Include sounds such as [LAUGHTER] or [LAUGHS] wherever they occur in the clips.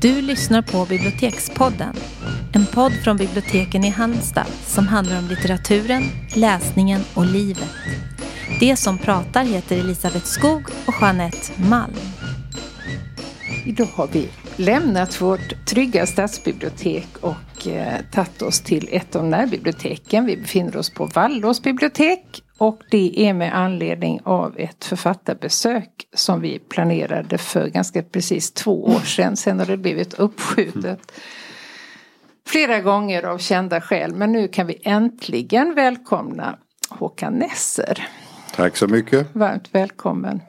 Du lyssnar på Bibliotekspodden. En podd från biblioteken i Halmstad som handlar om litteraturen, läsningen och livet. Det som pratar heter Elisabeth Skog och Jeanette Malm. Idag har vi lämnat vårt trygga stadsbibliotek och eh, tagit oss till ett av närbiblioteken. Vi befinner oss på Vallås bibliotek och det är med anledning av ett författarbesök som vi planerade för ganska precis två år sedan. Sen har det blivit uppskjutet flera gånger av kända skäl. Men nu kan vi äntligen välkomna Håkan Nesser. Tack så mycket. Varmt välkommen.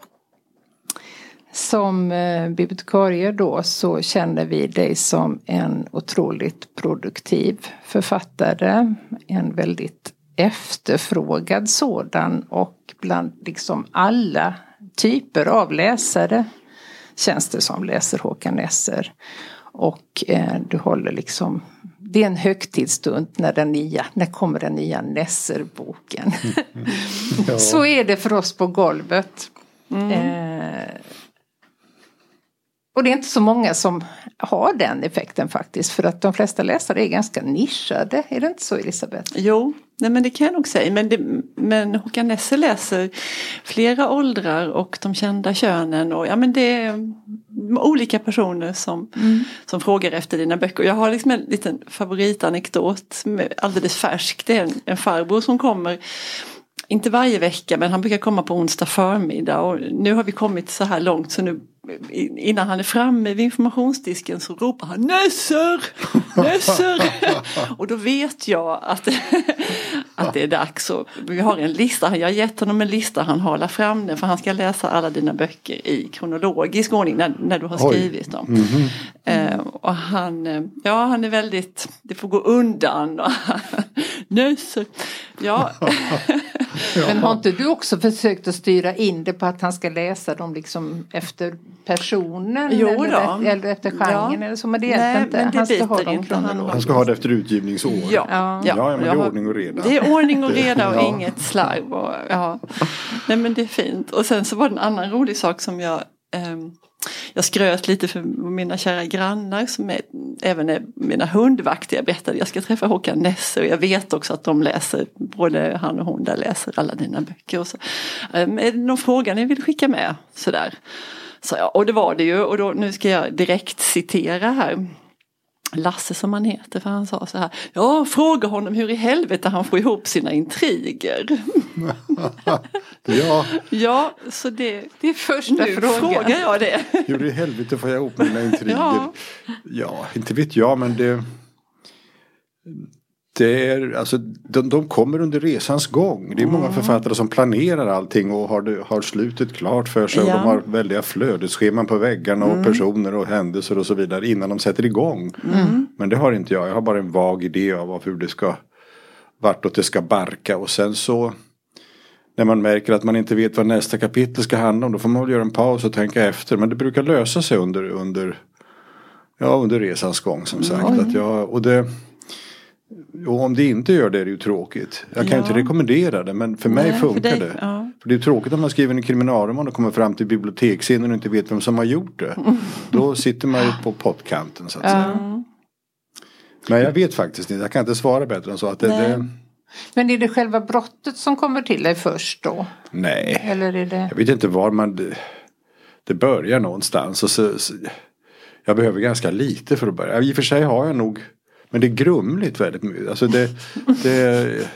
Som eh, bibliotekarie då så känner vi dig som en otroligt produktiv författare. En väldigt efterfrågad sådan och bland liksom alla typer av läsare känns det som läser Håkan Nesser. Och eh, du håller liksom det är en högtidsstund när den nya, när kommer den nya Nesser-boken. Mm. [LAUGHS] Ja. Så är det för oss på golvet. Mm. Eh, och det är inte så många som har den effekten faktiskt. För att de flesta läsare är ganska nischade. Är det inte så Elisabeth? Jo, nej men det kan jag nog säga. Men, det, men Håkan Nesse läser flera åldrar och de kända könen. Och, ja, men det är olika personer som, mm. som frågar efter dina böcker. Jag har liksom en liten favoritanekdot alldeles färsk. Det är en, en farbror som kommer inte varje vecka men han brukar komma på onsdag förmiddag och nu har vi kommit så här långt så nu innan han är framme vid informationsdisken så ropar han Nösser! Nösser! [LAUGHS] och då vet jag att, [LAUGHS] att det är dags. Och vi har en lista, jag har gett honom en lista, han har fram den för han ska läsa alla dina böcker i kronologisk ordning när, när du har skrivit Oj. dem. Mm -hmm. eh, och han, eh, ja han är väldigt, det får gå undan. [LAUGHS] Nösser! Ja. Men har inte du också försökt att styra in det på att han ska läsa dem liksom efter personen jo, eller, eller, efter genren ja. eller så. Men det hjälper inte. Men det han, ska ha dem inte. Han, han ska ha det efter utgivningsår. Ja, ja. ja. men det är ordning och reda. Det är ordning och reda och inget slarv. Och, ja. Nej men det är fint. Och sen så var det en annan rolig sak som jag um, jag skröt lite för mina kära grannar som är, även är mina hundvakter. Jag berättade jag ska träffa Håkan Nesse och jag vet också att de läser, både han och hon där läser alla dina böcker. Och så. Ehm, är det någon fråga ni vill skicka med? Sådär. Så, ja, och det var det ju och då, nu ska jag direkt citera här. Lasse som han heter, för han sa så här. Ja, fråga honom hur i helvete han får ihop sina intriger. [LAUGHS] ja. ja, så det, det är första nu frågan. frågar jag det. hur i helvete får jag ihop mina [LAUGHS] intriger? Ja, ja inte vet jag men det det är, alltså, de, de kommer under resans gång. Det är många mm. författare som planerar allting och har, har slutet klart för sig. Ja. Och de har väldiga flödesscheman på väggarna och mm. personer och händelser och så vidare innan de sätter igång. Mm. Men det har inte jag. Jag har bara en vag idé av hur det ska, vartåt det ska barka. Och sen så när man märker att man inte vet vad nästa kapitel ska handla om. Då får man väl göra en paus och tänka efter. Men det brukar lösa sig under, under, ja, under resans gång som sagt. Att jag, och det, och om det inte gör det är det ju tråkigt. Jag kan ja. inte rekommendera det men för Nej, mig funkar för det. Ja. För det är tråkigt om man skriver en kriminalroman och kommer fram till biblioteksscenen och inte vet vem som har gjort det. Då sitter man ju på pottkanten så att ja. säga. Men jag vet faktiskt inte, jag kan inte svara bättre än så. Att det, det... Men är det själva brottet som kommer till dig först då? Nej, Eller är det... jag vet inte var man... Det, det börjar någonstans. Och så, så, jag behöver ganska lite för att börja. I och för sig har jag nog men det är grumligt väldigt mycket. Alltså det, det,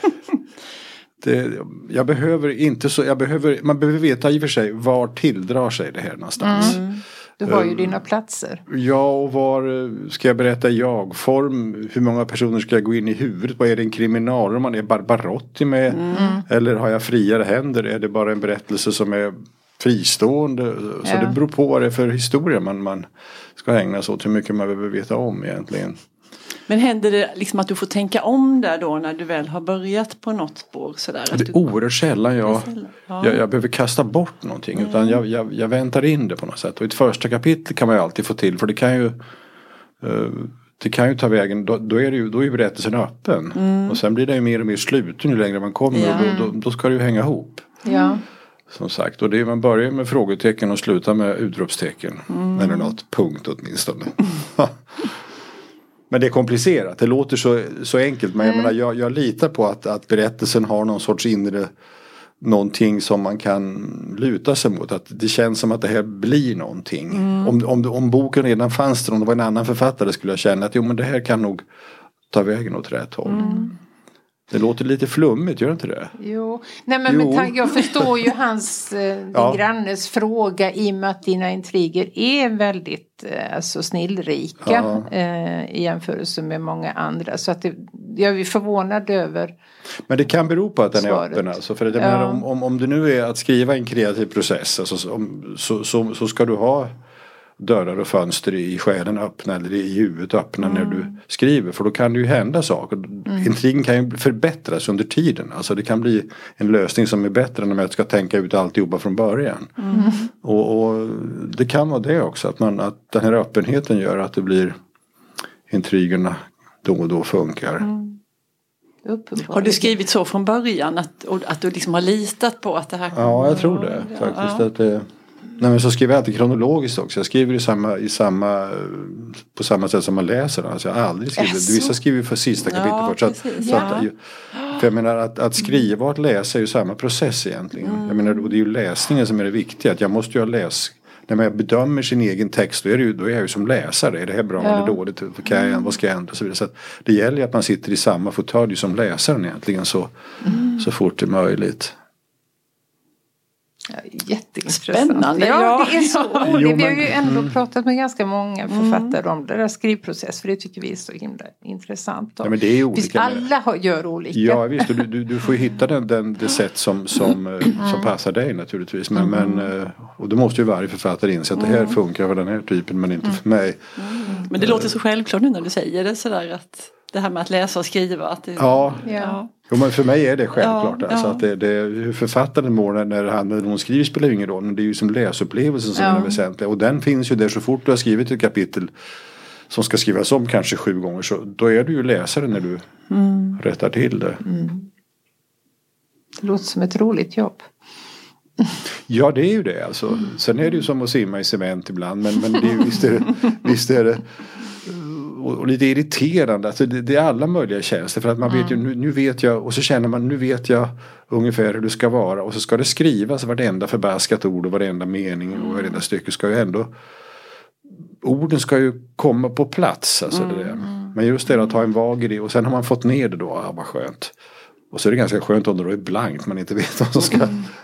det, jag behöver inte så, jag behöver, man behöver veta i och för sig var tildrar sig det här någonstans. Mm. Du har ju um, dina platser. Ja, och var ska jag berätta jag-form? Hur många personer ska jag gå in i huvudet? Vad är det en kriminalroman? Är Barbarotti med? Mm. Eller har jag friare händer? Är det bara en berättelse som är fristående? Så ja. det beror på vad det är för historia man, man ska ägna sig åt. Hur mycket man behöver veta om egentligen. Men händer det liksom att du får tänka om där då när du väl har börjat på något spår? Sådär, det är du... oerhört sällan jag, ja. jag, jag, behöver kasta bort någonting mm. utan jag, jag, jag, väntar in det på något sätt. Och ett första kapitel kan man ju alltid få till för det kan ju uh, det kan ju ta vägen, då, då, är, det ju, då är ju berättelsen öppen. Mm. Och sen blir det ju mer och mer sluten ju längre man kommer ja. och då, då, då, ska det ju hänga ihop. Ja. Som sagt, och det är, man börjar med frågetecken och slutar med utropstecken. Mm. Eller något punkt åtminstone. [LAUGHS] men det är komplicerat, det låter så, så enkelt. Men jag, menar, jag, jag litar på att, att berättelsen har någon sorts inre någonting som man kan luta sig mot. Att det känns som att det här blir någonting. Om, om, om boken redan fanns där, om det var en annan författare skulle jag känna att jo men det här kan nog ta vägen åt rätt håll. Det låter lite flummigt, gör det inte det? Jo, Nej, men Jo. tanke- jag förstår ju [LAUGHS] hans, eh, din Ja. grannes fråga i och med att dina intriger är väldigt eh, alltså, snillrika Ja. eh, i jämförelse med många andra. Så att det, jag är förvånad över Men det kan bero på att den är Svaret. öppen. Alltså, för jag Ja. menar, om, om, om det nu är att skriva en kreativ process alltså, så, om, så, så, så ska du ha dörrar och fönster i själen öppna eller i huvudet öppna när du skriver. För då kan det ju hända saker. Intrigen kan ju förbättras under tiden. Alltså det kan bli en lösning som är bättre än om jag ska tänka ut alltihopa från början. Och, och det kan vara det också. Att, man, att den här öppenheten gör att det blir intrigerna då och då funkar. uppenbarligen. Har du skrivit så från början att, att du liksom har litat på att det här Ja, jag tror det faktiskt. ja. Att det, nej, men så skriver jag alltid kronologiskt också. Jag skriver i samma, i samma, på samma sätt som man läser den. Alltså jag har aldrig skrivit. Jaså? Vissa skriver för sista Ja, kapitlet först. Så att, så att, Ja. för jag menar att, att skriva och att läsa är ju samma process egentligen. Jag menar, och det är ju läsningen som är det viktiga. Att jag måste ju ha läs när man bedömer sin egen text då är, ju, då är jag ju som läsare. Är det här bra Ja. eller dåligt? Vad, kan jag, vad ska jag ändra? Och så vidare. Så det gäller ju att man sitter i samma fåtölj som läsaren egentligen så, så fort det är möjligt. Ja, jätteintressant. Spännande, Ja, ja. det är så [LAUGHS] Jo, roligt. Vi har ju ändå pratat med ganska många författare om det där skrivprocess. För det tycker vi är så himla intressant. Ja, men det är Visst, olika. alla har, gör olika. Ja visst, och du, du, du får ju hitta den, den, det [LAUGHS] sätt som, som, eh, som passar dig naturligtvis. Men, men, eh, och då måste ju varje författare inse att det här funkar för den här typen men inte för mig. Men det låter så självklart nu när du säger det sådär att det här med att läsa och skriva. Att det, Ja, Ja. Jo, men för mig är det självklart. Ja, alltså, ja. Att det, det, hur författaren mår när, han eller hon skriver spelar ju ingen roll. Men det är ju som läsupplevelsen som Ja. är det väsentliga. Och den finns ju där så fort du har skrivit ett kapitel som ska skrivas om kanske sju gånger så då är du ju läsare när du rättar till det. Det låter som ett roligt jobb. [LAUGHS] Ja det är ju det alltså. Sen är det ju som att simma i cement ibland. Men, men det är, ju- visst, är det, [LAUGHS] visst är det och, lite irriterande. Alltså det, det är alla möjliga tjänster. För att man vet ju nu, nu vet jag och så känner man nu vet jag ungefär hur det ska vara. Och så ska det skrivas vartenda förbaskat ord och varenda mening och varenda stycke ska ju ändå Orden ska ju komma på plats. Alltså det där. Men just det att ha en vag idé och sen har man fått ner det då. Ah, vad skönt. Och så är det ganska skönt om det då är blankt man inte vet vad som ska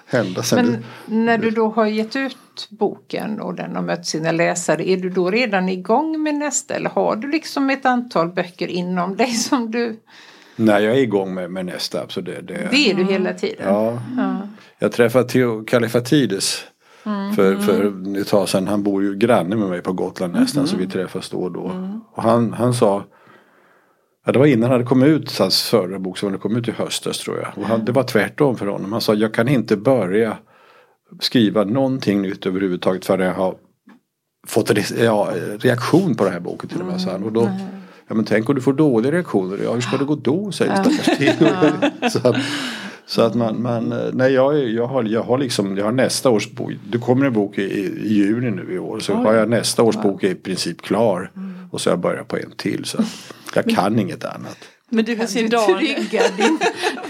hända sen. Men när du då har gett ut boken och den har mött sina läsare. Är du då redan igång med nästa? Eller har du liksom ett antal böcker inom dig som du... Nej, jag är igång med, med nästa. Så det, det, Det är du hela tiden? ja. Jag träffade Theo Kallifatides för, för ett tag sedan. Han bor ju granne med mig på Gotland nästan så vi träffas då och då. Och han, han sa Ja, det var innan han kommit ut, hans förra bok som kommit ut i höstas tror jag. Och han, det var tvärtom för honom. Han sa jag kan inte börja skriva någonting nytt överhuvudtaget förrän jag har fått re, ja, reaktion på den här boken till och med. Och då, ja men tänk om du får dåliga reaktioner. Ja hur ska det gå då säger stackars Theo. [LAUGHS] så att, så att man, man nej jag, jag, har, jag har liksom, jag har nästa års bok. Det kommer en bok i, i juni nu i år. Så har jag nästa års bok är i princip klar. Och så har jag börjat på en till. Så jag kan inget annat. Men du, hur ser Du dagen tryggar [LAUGHS] din...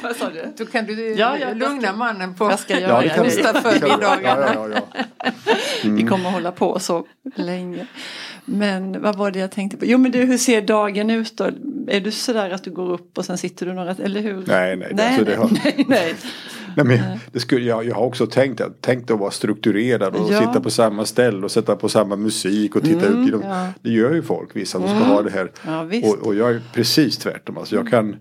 Vad sa du? Då kan du Ja, ja, lugna jag ska- mannen på Jag ska göra det kan det. du. onsdag Det kan du. förmiddagarna. Ja, ja, ja, ja. Vi kommer att hålla på så länge. Men vad var det jag tänkte på? Jo men du, hur ser dagen ut då? Är du sådär att du går upp och sen sitter du några, eller hur? Nej, nej, nej, alltså har- nej, nej. [LAUGHS] Nej, men det skulle, jag, jag har också tänkt, att- tänkt att vara strukturerad och Ja. sitta på samma ställe och sätta på samma musik och titta ut i dem. ja. Det gör ju folk, vissa som ska ha det här. Ja, och, och jag är precis tvärtom. Alltså jag kan,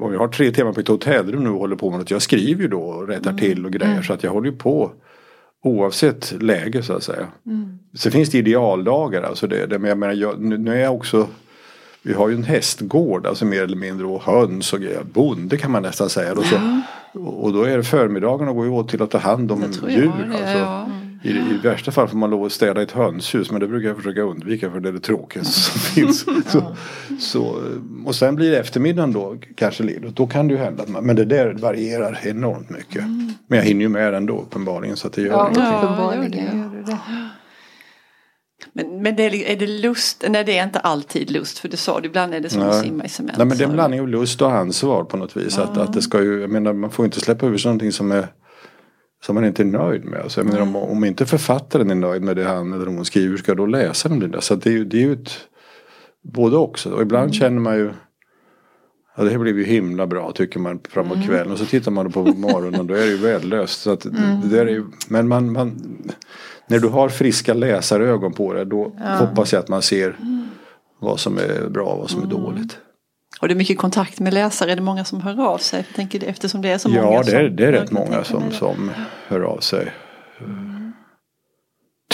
om jag har tre timmar på ett hotellrum nu och håller på med något. Jag skriver ju då och rättar till och grejer. Så att jag håller ju på oavsett läge så att säga. Sen finns det idealdagar. Alltså det, det, men jag menar, jag, nu, nu är jag också vi har ju en hästgård, alltså mer eller mindre och höns och grejer. Bonde kan man nästan säga. Och, så, och då är det förmiddagen och går ju åt till att ta hand om djur. alltså. ja. I, I värsta fall får man lov att städa ett hönshus men det brukar jag försöka undvika för det är det tråkigaste som [LAUGHS] finns. Så, så, och sen blir det eftermiddagen då kanske ledigt. Då kan det ju hända att man, men det där varierar enormt mycket. Mm. Men jag hinner ju med ändå uppenbarligen så att det gör ja, uppenbarligen gör det. Men, men det är, är, det lust? Nej det är inte alltid lust för du sa det ibland är det som att simma i cement. Nej men det är en blandning av lust och ansvar på något vis. Ja. Att, att det ska ju, jag menar man får inte släppa ur sig någonting som är som man inte är nöjd med. Alltså, jag menar, om, om inte författaren är nöjd med det han eller hon skriver ska då läsa det där. Så det är ju det är ett både också. Och ibland mm. känner man ju Ja, det här blev ju himla bra tycker man framåt mm. kvällen och så tittar man på morgonen och då är det ju värdelöst. Så att mm. det, är ju, men man, man, när du har friska läsarögon på det då ja. hoppas jag att man ser vad som är bra och vad som är mm. dåligt. Har du mycket kontakt med läsare? Är det många som hör av sig? Jag tänker, eftersom det är så ja, många. Ja, det det är rätt många som, som hör av sig.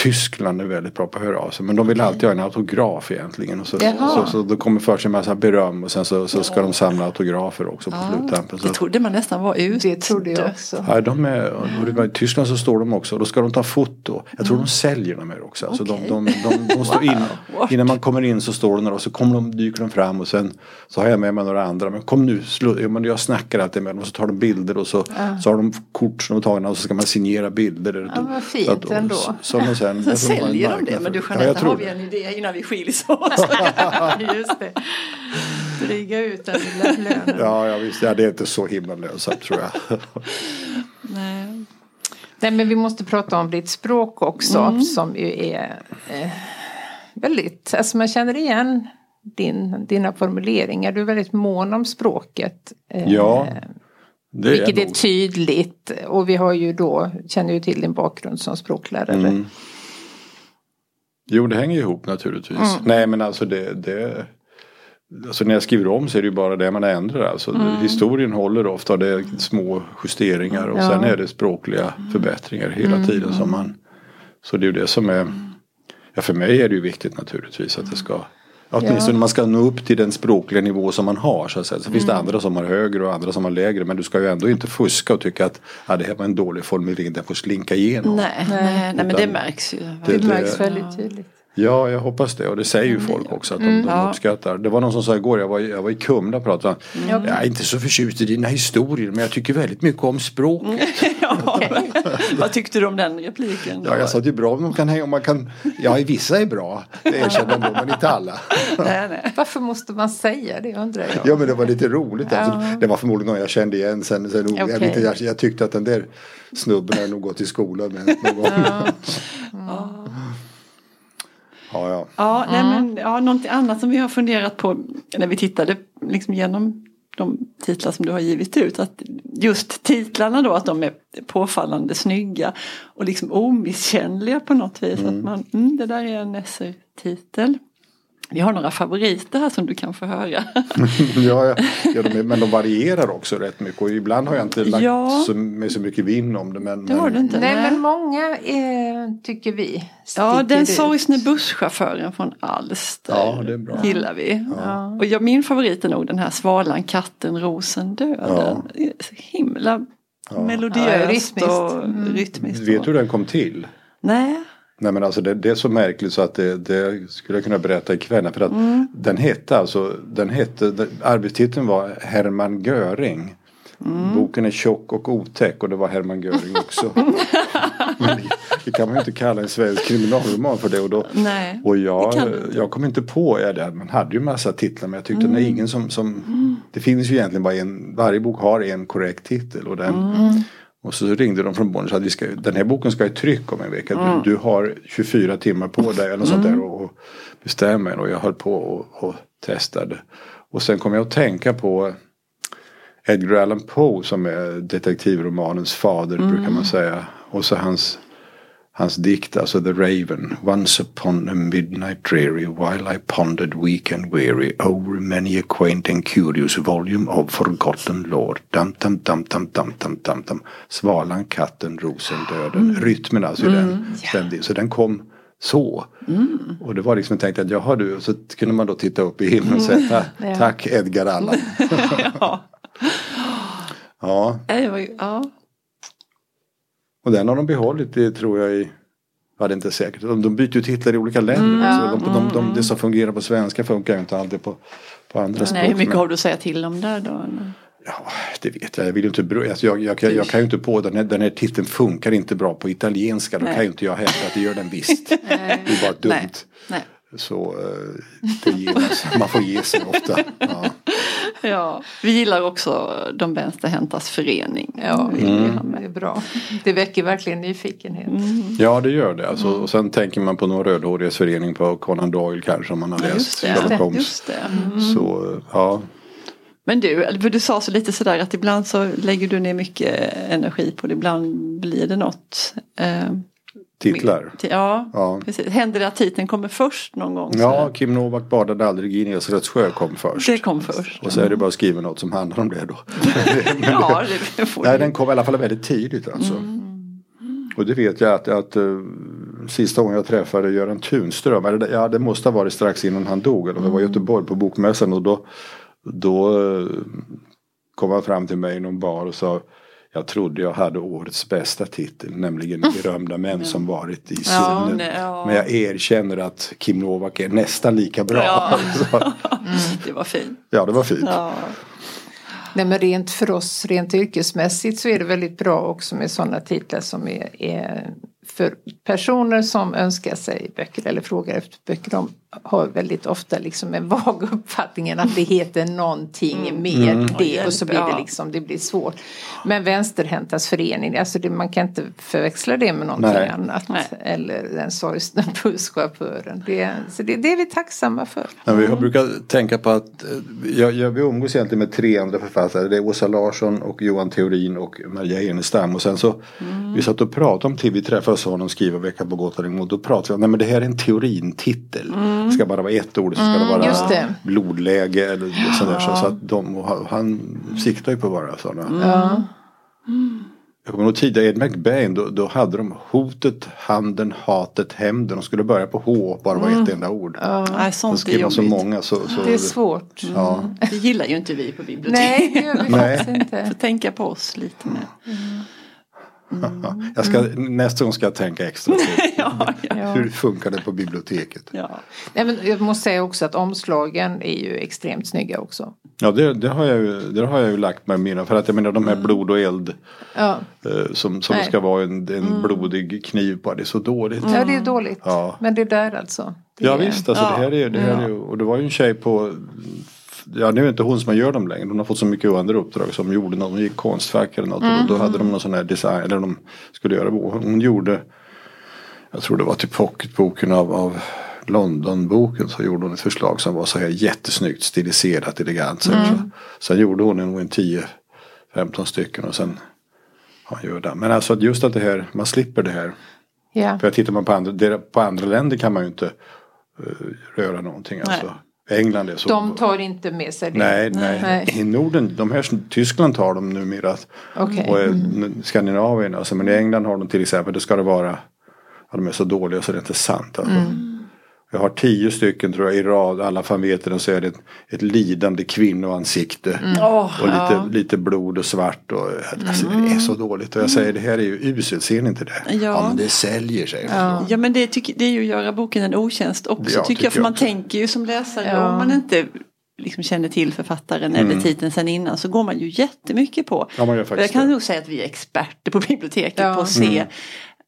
Tyskland är väldigt bra på att höra av sig. Men de vill alltid ha en autograf egentligen. Och så, så, så, då kommer för sig en massa beröm och sen så, så ska de samla autografer också på ja. sluttampen. Det trodde man nästan var ute. Det trodde jag också. Ja, de är, och I Tyskland så står de också och då ska de ta foto. Jag tror mm. de säljer de här också. Alltså okay. de, de, de, de [LAUGHS] står in, innan man kommer in så står de där och så kommer de, dyker de fram och sen så har jag med mig några andra. Men kom nu, slå, jag snackar alltid med dem och så tar de bilder och så, ja. så har de kort som de tagna och så ska man signera bilder. Ja, vad fint att, ändå. Så, så, sen, så säljer de det? Men du Jeanette, ja, har vi en idé innan vi skiljs åt? [LAUGHS] Just det. Dryga ut den lilla lönen. Ja, ja visst. Ja, det är inte så himla lönsamt tror jag. [LAUGHS] Nej. Nej, men vi måste prata om ditt språk också mm. som ju är eh, väldigt, alltså man känner igen din, dina formuleringar. Du är väldigt mån om språket. Eh, ja. Det vilket är, är tydligt och vi har ju då, känner ju till din bakgrund som språklärare. Mm. Jo, det hänger ihop naturligtvis. Mm. Nej, men alltså det, det Alltså när jag skriver om så är det ju bara det man ändrar. Alltså, mm. Historien håller ofta, det är små justeringar och ja. sen är det språkliga förbättringar hela mm. tiden som man Så det är ju det som är Ja för mig är det ju viktigt naturligtvis att det ska Åtminstone ja. man ska nå upp till den språkliga nivå som man har. Så, att säga. så mm. finns det mm. andra som har högre och andra som har lägre. Men du ska ju ändå inte fuska och tycka att ah, det här var en dålig formulering, den får slinka igenom. Nej, nej, nej men det märks ju. Det, det märks väldigt tydligt. Ja, jag hoppas det. Och det säger ju mm. folk också att de, mm. de uppskattar. Det var någon som sa igår, jag var, jag var i Kumla och pratade. Mm. Jag är inte så förtjust i dina historier men jag tycker väldigt mycket om språket. Mm. [LAUGHS] ja, Vad tyckte du om den repliken? Då? Ja, jag sa att det är bra om man kan hänga, om man kan, ja vissa är bra, det erkänner jag men inte alla. [LAUGHS] nej, nej. Varför måste man säga det undrar jag. Ja men det var lite roligt. Alltså, ja. Det var förmodligen någon jag kände igen sen. sen okay. jag, inte, jag, jag, tyckte att den där snubben har nog gått i skolan med någon gång. Ja. [LAUGHS] Ja, ja. Ja, nej, men, ja, någonting annat som vi har funderat på när vi tittade liksom genom de titlar som du har givit ut. Att just titlarna då att de är påfallande snygga och liksom omisskännliga på något vis. Mm. Att man, mm, det där är en SR-titel. Vi har några favoriter här som du kan få höra. [LAUGHS] ja, ja, ja de är, men de varierar också rätt mycket och ibland har jag inte lagt ja. så, med så mycket vinn om det. Men, det har du inte. Nej, men många eh, tycker vi Ja, den sorgsne busschauffören från Alster ja, det är bra. gillar vi. Ja. Och jag, min favorit är nog den här Svalan, katten, rosen, döden. Ja. Himla melodiöst ja, och mm. rytmiskt. Vet du hur den kom till? Nej. Nej men alltså det, det, är så märkligt så att det, det skulle jag kunna berätta ikväll. För att mm. den hette alltså, den hette, arbetstiteln var Hermann Göring. Mm. Boken är tjock och otäck och det var Hermann Göring också. [LAUGHS] men det, det, kan man ju inte kalla en svensk kriminalroman för det. Och, då, Nej, och jag, jag kom inte på, ja, det, man hade ju massa titlar men jag tyckte mm. det är ingen som, som mm. Det finns ju egentligen bara en, varje bok har en korrekt titel. Och den, mm. Och så ringde de från Bonn och sa att vi ska, den här boken ska i tryck om en vecka. Mm. Du, du, har 24 timmar på dig eller något mm. sånt där och, och bestämma Och jag höll på och, och testade. Och sen kom jag att tänka på Edgar Allan Poe som är detektivromanens fader mm. brukar man säga. Och så hans Hans dikt, alltså The Raven. Once upon a midnight dreary while I pondered weak and weary over many a quaint and curious volume of forgotten lore. Dum, dum, dum, dum, dum, dum, dum, dum. Svalan, katten, rosen, döden. Mm. Rytmen alltså mm. den, den. Så den kom så. Mm. Och det var liksom jag tänkte att jaha du, så kunde man då titta upp i himlen och säga mm. tack Edgar Allan. [LAUGHS] ja. ja. ja. Och den har de behållit det tror jag i Ja, det är inte säkert. De, de byter ju titlar i olika länder. Mm, ja. de, de, de, det som fungerar på svenska funkar ju inte alltid på, på andra språk. Nej, hur mycket men- har du att säga till om där då? Ja, det vet jag. Jag, vill inte, alltså jag, jag, jag, jag kan ju inte på den här, den här titeln funkar inte bra på italienska. Då Nej. kan ju inte jag hävda att det gör den visst. [LAUGHS] Det är bara dumt. Nej. Nej. Så eh, det ger man får ge sig ofta. Ja. Ja, vi gillar också De vänsterhäntas förening. Ja, ha det är bra. Det väcker verkligen nyfikenhet. ja, det gör det. Alltså, och sen tänker man på någon rödhårighetsförening på Conan Doyle kanske om man har Ja, läst just det. Sherlock Holmes. Just det. Så eh, ja, Men du, för du sa så lite sådär att ibland så lägger du ner mycket energi på det, ibland blir det något. Titlar. ti- ja, Ja. precis. Händer det att titeln kommer först någon gång? så- Ja, Kim Novak badade aldrig i Nesrets sjö kom först. Det kom först. Och så är det bara att skriva något som handlar om det då. [LAUGHS] Ja, det [LAUGHS] får Nej, den kom i alla fall väldigt tidigt alltså. Mm. Och det vet jag att, att uh, sista gången jag träffade Göran Tunström, eller det- ja det måste ha varit strax innan han dog. Eller det var i Göteborg på bokmässan och då, då eh, kom han fram till mig i någon bar och sa jag trodde jag hade årets bästa titel, nämligen Berömda män som varit i Ja, Sunne. nej, ja. Men jag erkänner att Kim Novak är nästan lika bra. Ja. [LAUGHS] Så, Det var fint. ja, det var fint. Ja. Nej, men rent för oss, rent yrkesmässigt så är det väldigt bra också med sådana titlar som är, är för personer som önskar sig böcker eller frågar efter böcker. De har väldigt ofta liksom en vag [LAUGHS] uppfattningen att det heter någonting med det och så blir det Ja. liksom, det blir svårt. Men Vänsterhäntas förening, alltså det, man kan inte förväxla det med någonting Nej. annat. Nej. Eller den sorgsna [LAUGHS] busschauffören. Det, så det, det är vi tacksamma för. Men vi har brukat tänka på att eh, jag, jag, vi umgås egentligen med tre andra författare. Det är Åsa Larsson och Johan Theorin och Maria Enestam. Och sen så vi satt och pratade om till vi träffades och honom skriva vecka på Gotland och då pratade vi om nej men det här är en teorintitel. Det ska bara vara ett ord, så ska det vara just det. blodläge eller sådär. Så, så att de, han, siktar ju på vara sådana. Ja. Jag kommer ihåg tidigare, Ed McBain, då, då hade de hotet, handen, hatet, hämnden. De skulle börja på H bara vara ett enda ord. Nej, Då sånt är skrev man så jobbigt. många så, så Det är svårt. Ja. Det gillar ju inte vi på biblioteket. Nej, det gör vi Nej. faktiskt inte. Får tänka på oss lite mer. Jag ska, nästa gång ska jag tänka extra på [LAUGHS] Ja, ja. [LAUGHS] Hur funkar det på biblioteket. ja. Nej, men jag måste säga också att omslagen är ju extremt snygga också. Ja det, det, har jag ju, det har jag ju lagt mig mina för att jag menar de här blod och eld Ja, eh, som, som Nej. ska vara en, en blodig kniv på det är så dåligt. ja det är dåligt. Men det är där alltså. Det Ja är, visst, alltså det här är, det här är och det var ju en tjej på Ja nu är inte hon som gör dem längre. Hon har fått så mycket andra uppdrag som gjorde något. Hon gick konstfack eller något. Och då hade de någon sån här design. Eller de skulle göra. Hon gjorde. Jag tror det var till pocketboken av, av Londonboken. Så gjorde hon ett förslag som var så här jättesnyggt stiliserat elegant. Så, så. Sen gjorde hon en, en 10-15 stycken. Och sen. Ja, gör det. Men alltså att just att det här. Man slipper det här. Ja. För tittar man på andra, på andra länder kan man ju inte eh, röra någonting. Alltså. England är så. De tar inte med sig det. Nej, nej, Nej. I Norden, de här Tyskland tar de numera. Okej. Och eh, Skandinavien, alltså, men i England har de till exempel, det ska det vara, ja, de är så dåliga så det är inte sant. Alltså. Jag har tio stycken tror jag i rad, alla det, och så är det ett, ett lidande kvinnoansikte. Åh, Och lite, ja. lite blod och svart och alltså, det är så dåligt. Och jag säger det här är ju uselt, ser ni inte det? Ja. men det säljer sig. Ja men det, tycker, det är ju att göra boken en otjänst också Ja, tycker tycker jag. För jag man också. tänker ju som läsare Ja. om man inte liksom känner till författaren Mm. eller titeln sen innan så går man ju jättemycket på. Ja, man gör Och faktiskt jag kan det. nog säga att vi är experter på biblioteket Ja. på att se Mm.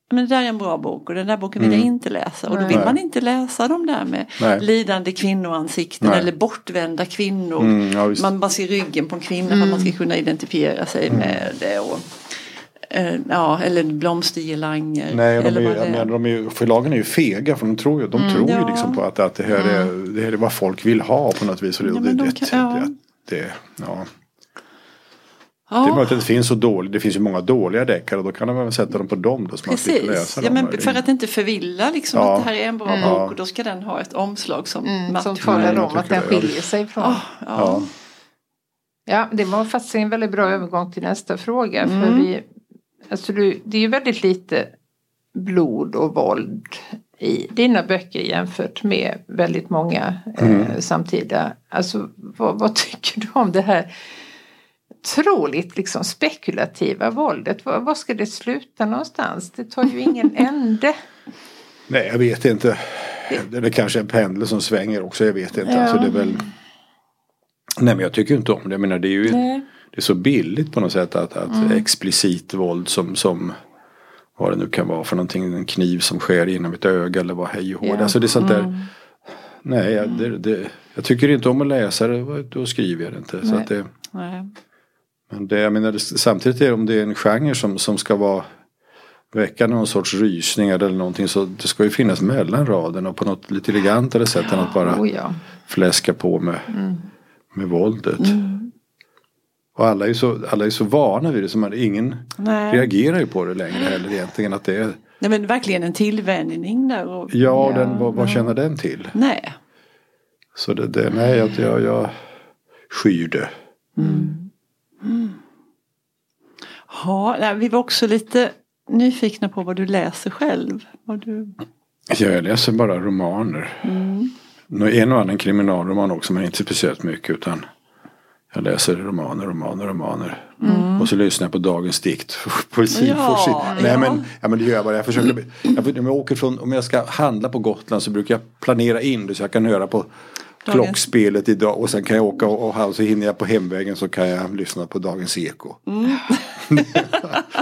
Men det där är en bra bok och den där boken vill jag inte läsa. Och då vill Nej. man inte läsa de där med Nej. lidande kvinnoansikten Nej. eller bortvända kvinnor. Mm, ja, man bara ser ryggen på en kvinna för att man ska kunna identifiera sig Mm. med det. Och, eh, ja, eller blomstergirlanger. Nej, de eller är, ju- menar, de är, ju- förlagen är ju fega för de tror ju, de tror ju Ja. liksom på att, att det, här är, det här är vad folk vill ha på något vis. Och det, Ja, det, men de det, kan- det, det, ja. Ja. det är möjligt att det finns så dåligt, det finns ju många dåliga deckare och då kan man väl sätta dem på dem då så man Precis, läsa ja, dem. men för att inte förvilla liksom Ja. att det här är en bra Ja. bok och då ska den ha ett omslag som Mm, matchar. som talar om att den skiljer sig från. Ja, ja. Ja. Det var faktiskt en väldigt bra övergång till nästa fråga. För Mm. vi, alltså du, det är ju väldigt lite blod och våld i dina böcker jämfört med väldigt många Mm. eh, samtida. Alltså vad, vad tycker du om det här otroligt liksom spekulativa våldet? Var, var ska det sluta någonstans? Det tar ju ingen [LAUGHS] ände. Nej, jag vet inte. Det är kanske en pendel som svänger också, jag vet inte. Ja. Alltså, det är väl... Nej men jag tycker inte om det. Jag menar det är ju Nej. det är så billigt på något sätt att, att explicit våld som, som vad det nu kan vara för någonting, en kniv som skär genom ett öga eller vad hej och hå. Ja. Alltså det är sånt där. Nej, jag, det, det, jag tycker inte om att läsa det, då skriver jag det inte. Så Nej. att det, Nej. Men det, jag menar, samtidigt är om det är en genre som, som ska vara väcka någon sorts rysningar eller någonting så det ska ju finnas mellan raderna och på något lite elegantare sätt än att bara Oh, ja. fläska på med, med våldet. Och alla är, så, alla är så vana vid det så man, ingen Nej. reagerar ju på det längre heller egentligen. Att det är, Nej men verkligen en tillvänjning där. Och, ja, Den, vad, vad känner den till? Nej. Så det, det, nej, jag, jag, jag skyr det. Ja, vi var också lite nyfikna på vad du läser själv. Vad du... Jag läser bara romaner. Mm. En och annan kriminalroman också men inte speciellt mycket utan jag läser romaner, romaner, romaner. Och så lyssnar jag på dagens dikt. [LAUGHS] Poesi Mm. Ja, får sitt. Nej ja. men, ja, men det gör jag bara. Jag försöker, jag, om, jag åker från, om jag ska handla på Gotland så brukar jag planera in det så jag kan höra på klockspelet idag och sen kan jag åka och, och så hinner jag på hemvägen så kan jag lyssna på dagens eko. Mm.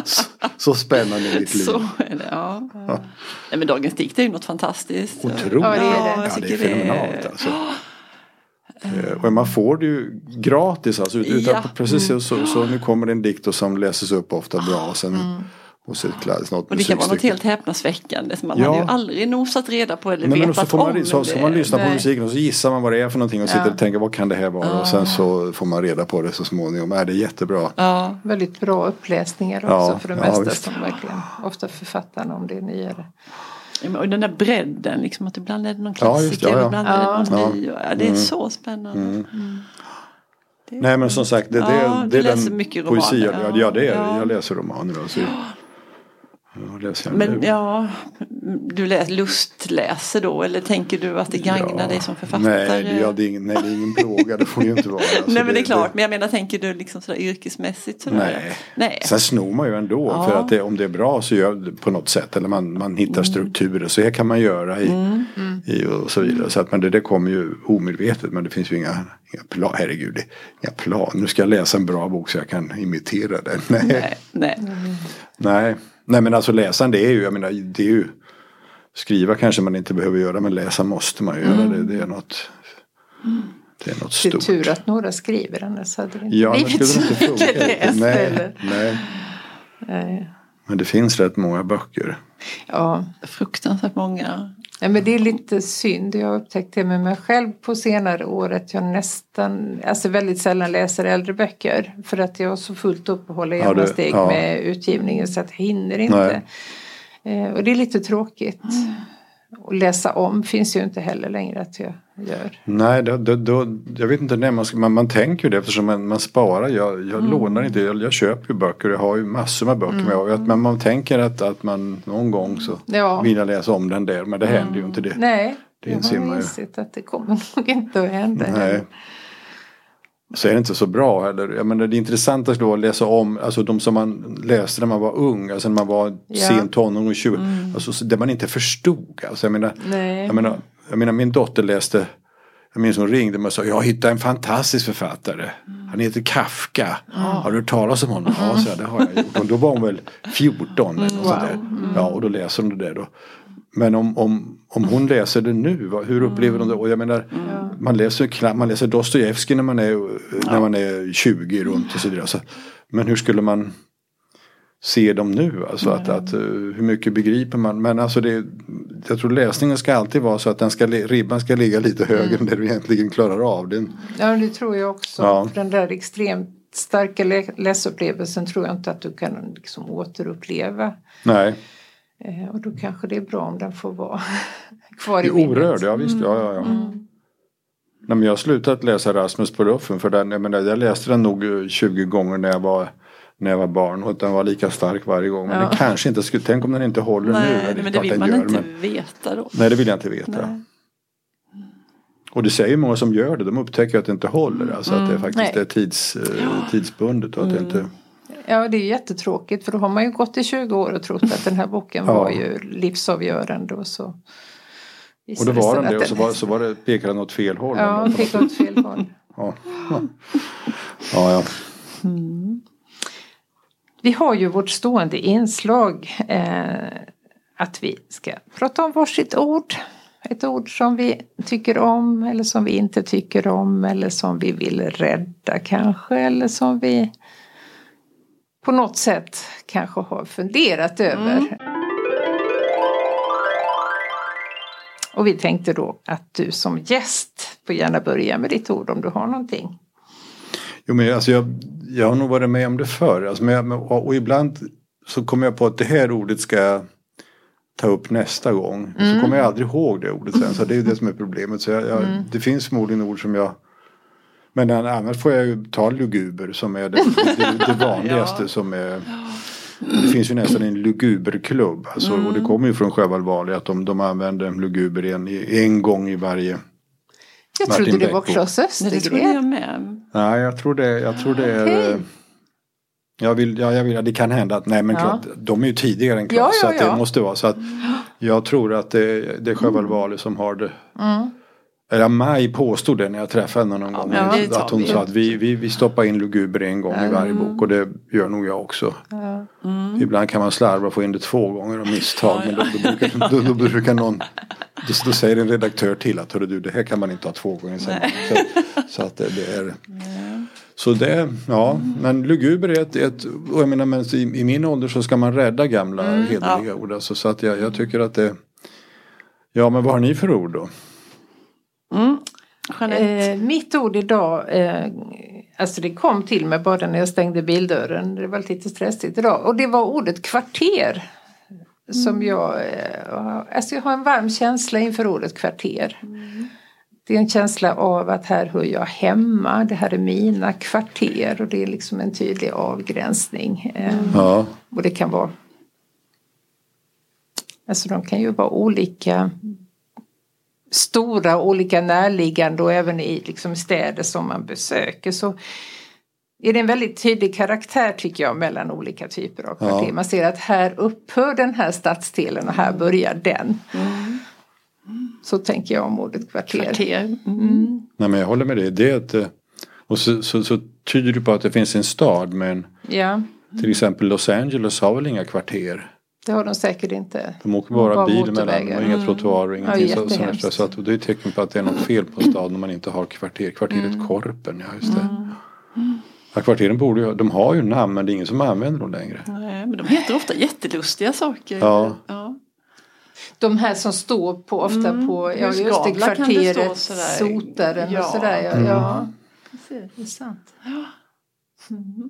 så, [LAUGHS] så spännande i mitt liv. Så är det, ja. Nej men Dagens dikt är ju något fantastiskt. Otroligt. Ja, det är det. Ja, det är fenomenalt alltså. Eh, Och man får det ju gratis alltså. Utan, Ja. Precis så, så, så nu kommer det en dikt och som läses upp ofta bra. Och sen och klass, något Och det kan vara något helt häpnadsväckande som man Ja. hade ju aldrig nosat reda på eller Nej, men och vetat så får om. man, så ska man det. lyssna på musiken och så gissar man vad det är för någonting och sitter Ja. och tänker vad kan det här vara och sen så får man reda på det så småningom. Nej, det är jättebra. Ja, Väldigt bra uppläsningar också Ja, för det ja, mesta visst. som verkligen ofta författarna om det är nyare. och den där bredden liksom att ibland är det någon Ja, just klassiker det, ja, ja. ibland är det någon Ja. ny. Ja, det är så spännande. Mm. Det är- Nej men som sagt det, det, Ja, det är läser den mycket poesi. romaner, Ja, ja. ja det är Ja. Jag läser romaner. Alltså. Jag läser Men ja, du läs, lustläser då eller tänker du att det gagnar Ja. dig som författare? Nej, det, ja, det, är ingen, nej, det är ingen plåga. Det får ju inte vara. [LAUGHS] Alltså, Nej men det är klart, men jag menar tänker du liksom sådär yrkesmässigt? Sådär? Nej. Nej. Sen snor man ju ändå. Ja. För att det, om det är bra så gör det på något sätt. Eller man, man hittar strukturer. Så här kan man göra i, i och så vidare. Så att, men det, det kommer ju omedvetet. Men det finns ju inga, inga plan. Herregud, det, inga plan. Nu ska jag läsa en bra bok så jag kan imitera den. [LAUGHS] Nej. Nej, nej. Nej. Nej men alltså läsaren det är ju, jag menar det är ju Skriva kanske man inte behöver göra men läsa måste man ju göra. Det, det är något Det är något Det är stort. tur att några skriver annars hade det inte Ja, blivit så mycket läst Nej, nej. Nej. Men det finns rätt många böcker. Ja. Fruktansvärt många. Ja, men det är lite synd. Jag har upptäckt det med mig själv på senare år att jag nästan, alltså väldigt sällan läser äldre böcker. För att jag har så fullt uppehåll i Ja, jämna det- steg ja. med utgivningen så att jag hinner inte. Eh, och det är lite tråkigt. Och läsa om finns ju inte heller längre att jag gör. Nej, då, då, då, jag vet inte när man ska, man, man tänker ju det eftersom man, man sparar. Jag, jag Mm. lånar inte, jag, jag köper ju böcker. Jag har ju massor med böcker. med. Och att- Men man tänker att, att man någon gång så Ja. vill jag läsa om den där. Men det händer ju inte det. Nej, Det jag har ju. insett att det kommer [LAUGHS] nog inte att hända. Nej. Så är det inte så bra heller. Jag menar, det intressanta då att läsa om, alltså de som man läste när man var ung, alltså när man var Ja. sen tonåring och 20, alltså så- det man inte förstod. Alltså, jag, menar, Nej. jag, menar, jag menar min dotter läste, jag minns hon ringde mig och sa, jag hittade en fantastisk författare. Han heter Kafka. Har du hört talas om honom? Ja, så jag, det har jag gjort. Och då var hon väl 14 eller något sånt där. Ja, och då läser hon det där då. Men om, om, om hon läser det nu, hur upplever hon det? Och jag menar, man läser, man läser Dostojevskij när man är, när man är 20 runt och så vidare. Så, men hur skulle man se dem nu? Alltså att, att, eh, hur mycket begriper man? Men alltså det, jag tror läsningen ska alltid vara så att den ska, ribban ska ligga lite högre än det du egentligen klarar av. Den, Ja, det tror jag också. Ja. Den där extremt starka lä- läsupplevelsen tror jag inte att du kan liksom återuppleva. nej, Eh, och då kanske det är bra om den får vara [LAUGHS] kvar i minnet. orörd, ja visst. Ja, ja, ja. Nej, men jag har slutat läsa Rasmus på ruffen för den, jag, menar, jag läste den nog eh, 20 gånger när jag var när jag var barn och den var lika stark varje gång. Men Ja. den kanske inte skulle, tänk om den inte håller nu. Nej, men det vill man gör, inte men- veta då. Nej, det vill jag inte veta. Nej. Och det säger många som gör det, de upptäcker att det inte håller. Alltså att det Mm, faktiskt nej. är tids, eh, tidsbundet och att det inte... Ja, det är jättetråkigt för då har man ju gått i 20 år och trott att den här boken Ja. var ju livsavgörande och så Och då var den det och så var, så var det, pekade den åt fel håll. Ja, ändå. pekade åt fel håll. [LAUGHS] ja. Ja. ja, ja. Vi har ju vårt stående inslag eh, att vi ska prata om varsitt ord. Ett ord som vi tycker om eller som vi inte tycker om eller som vi vill rädda kanske eller som vi på något sätt kanske har funderat över. Och vi tänkte då att du som gäst får gärna börja med ditt ord om du har någonting. Jo, men alltså jag, jag har nog varit med om det förr. Alltså, men men- och ibland så kommer jag på att det här ordet ska jag ta upp nästa gång. Så kommer jag aldrig ihåg det ordet sen. Så det är det som är problemet. Så jag, jag, Det finns förmodligen ord som jag men annars får jag ju ta luguber som är det, det, det [LAUGHS] vanligaste som är Det finns ju nästan en luguberklubb. Alltså, Och det kommer ju från Sjöwall att de, de använder luguber en, en gång i varje Jag Martin trodde det var. Klas Nej, det trodde Östergren. jag med. Nej, jag tror det, jag tror det är... Okej. eh, Jag vill, ja, jag vill, ja, det kan hända att, nej men Ja. klart, de är ju tidigare än Ja, Klas. så ja, att det ja. måste vara så att [GASPS] jag tror att det, det är Sjöwall Wahlöö som har det. Mm. Eller Maj påstod det när jag träffade henne någon gång. men det tar att hon vi. sa att vi, vi, vi stoppar in luguber en gång i varje bok och det gör nog jag också. Ja. Ibland kan man slarva och få in det två gånger av misstag. Men då, då, brukar, då, då brukar någon då, då säger en redaktör till att du det här kan man inte ha två gånger så, så att det, det är Så det, ja, men luguber är ett, ett och jag menar men i, i min ålder så ska man rädda gamla hederliga ord. Alltså, så att jag, jag tycker att det Ja men vad har ni för ord då? Jeanette. Eh, mitt ord idag, eh, alltså det kom till mig bara när jag stängde bildörren. Det var lite stressigt idag. Och det var ordet kvarter. Som jag, eh, har- alltså jag har en varm känsla inför ordet kvarter. Det är en känsla av att här hör jag hemma, det här är mina kvarter och det är liksom en tydlig avgränsning. Eh, Ja, och det kan vara Alltså de kan ju vara olika stora, olika närliggande och även i liksom städer som man besöker så är det en väldigt tydlig karaktär tycker jag mellan olika typer av kvarter. Ja. Man ser att här upphör den här stadsdelen och här börjar den. Så tänker jag om ordet kvarter. Kvarter. Mm. nej men jag håller med dig. Det är ett, eh, och så, så, så tyder det på att det finns en stad men Ja, till exempel Los Angeles har väl inga kvarter. Det har de säkert inte. De åker bara, Bara bil mellan, de har inga trottoarer och Ja, ingenting. så, så, jättehemskt. så att, och det är ett tecken på att det är något fel på staden om man inte har kvarter. Kvarteret Korpen, ja just det. Ja, kvarteren borde ju, de har ju namn men det är ingen som använder dem längre. Nej, men de heter ofta jättelustiga saker. Ja. ja. De här som står på ofta Mm, på, ja just kan det kvarteret. Sotaren Ja. och sådär. Ja, Mm. ja. det är sant. Mm.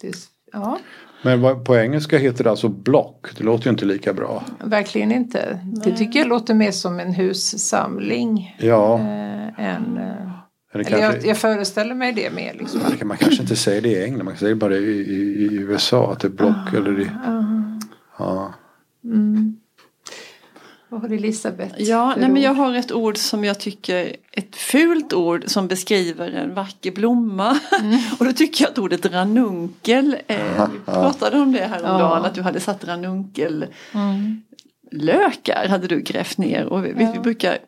Det är, ja, Men på engelska heter det alltså block. Det låter ju inte lika bra. verkligen inte. Det tycker jag låter mer som en hussamling. Ja, Eh, än, eh, eller eller kanske, jag, jag föreställer mig det mer. Liksom. man, kan- man kanske inte säger det i England. Man det bara i, i, i USA att det är block. eller i, ja. Mm. Vad har Elisabeth? Ja, nej, men jag har ett ord som jag tycker, ett fult ord som beskriver en vacker blomma. [LAUGHS] Och då tycker jag att ordet ranunkel, eh, vi pratade om det häromdagen, Ja. att du hade satt ranunkel Mm. lökar hade du grävt ner och vi, vi brukar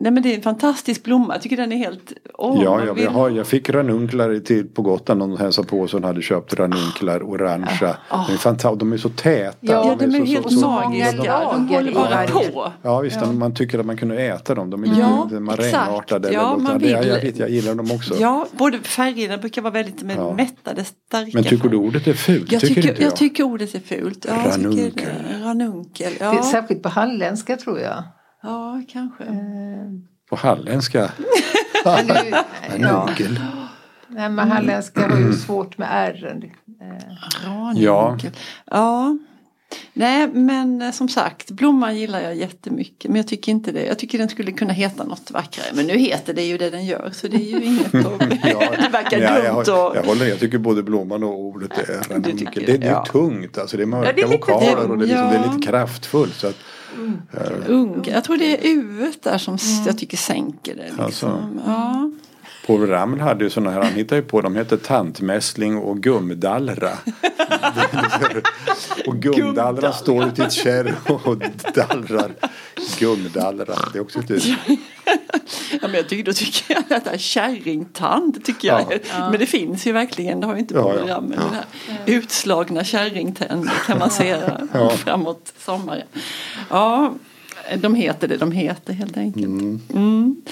Nej men det är en fantastisk blomma, jag tycker den är helt... Åh, Ja, jag, vill- jag, har, jag fick ranunklar till, på Gotland. Någon hälsade på som hade köpt ranunklar orangea. De, är fanta- de är så täta. Ja, Ja, de är så, helt så, så, magiska, de lager håller bara på. Ja visst, man tycker att man kunde äta dem. De är lite Ja, ja, exakt. marängartade. Ja, eller man något. Det- jag, vill- jag, vet, jag gillar dem också. Ja, både färgerna brukar vara väldigt med Ja. mättade, starka Men tycker du ordet är fult? Jag tycker, inte jag. tycker ordet är fult. Ja, jag tycker Ranunkel. det. Ranunkel. Det är Ja, särskilt på halländska tror jag. Ja kanske. Eh, På halländska? [LAUGHS] men nu, ja, Ranunkel. nej, men halländska har ju svårt med r. Eh, Ranunkel. Ja. Nej men eh, som sagt blomman gillar jag jättemycket men jag tycker inte det. Jag tycker den skulle kunna heta något vackrare men nu heter det ju det den gör så det är ju inget [LAUGHS] problem. [LAUGHS] det verkar Ja, jag, dumt och... jag håller jag tycker både blomman och ordet är tycker- Det, det är ja. tungt, alltså det är mörka Ja, det är lite vokaler och det är, liksom, det är Ja. lite kraftfullt. Så att, Ung. Jag tror det är u där som s- jag tycker sänker det. Liksom. Alltså. Ja. Povel Ramel hade ju sådana här, han hittade ju på, de heter tantmässling och gumdallra. [LAUGHS] och gumdallra står ute i ett kärr och dallrar. Gumdallra, det är också ett [LAUGHS] ja, men jag tycker, då tycker jag att det här kärringtand tycker jag. Ja. Men det finns ju verkligen, det har ju inte Povel ja, Ramel. Ja. Utslagna kärringtänder kan man säga ja. [LAUGHS] framåt sommaren. Ja, de heter det de heter helt enkelt. Mm. Mm.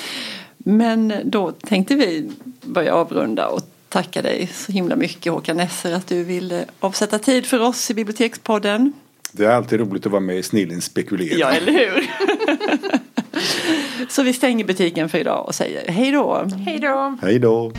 Men då tänkte vi börja avrunda och tacka dig så himla mycket Håkan Nesser att du ville avsätta tid för oss i Bibliotekspodden. Det är alltid roligt att vara med i Snillen spekulerar. Ja, eller hur? [LAUGHS] så vi stänger butiken för idag och säger hej då. Hej då. Hej då.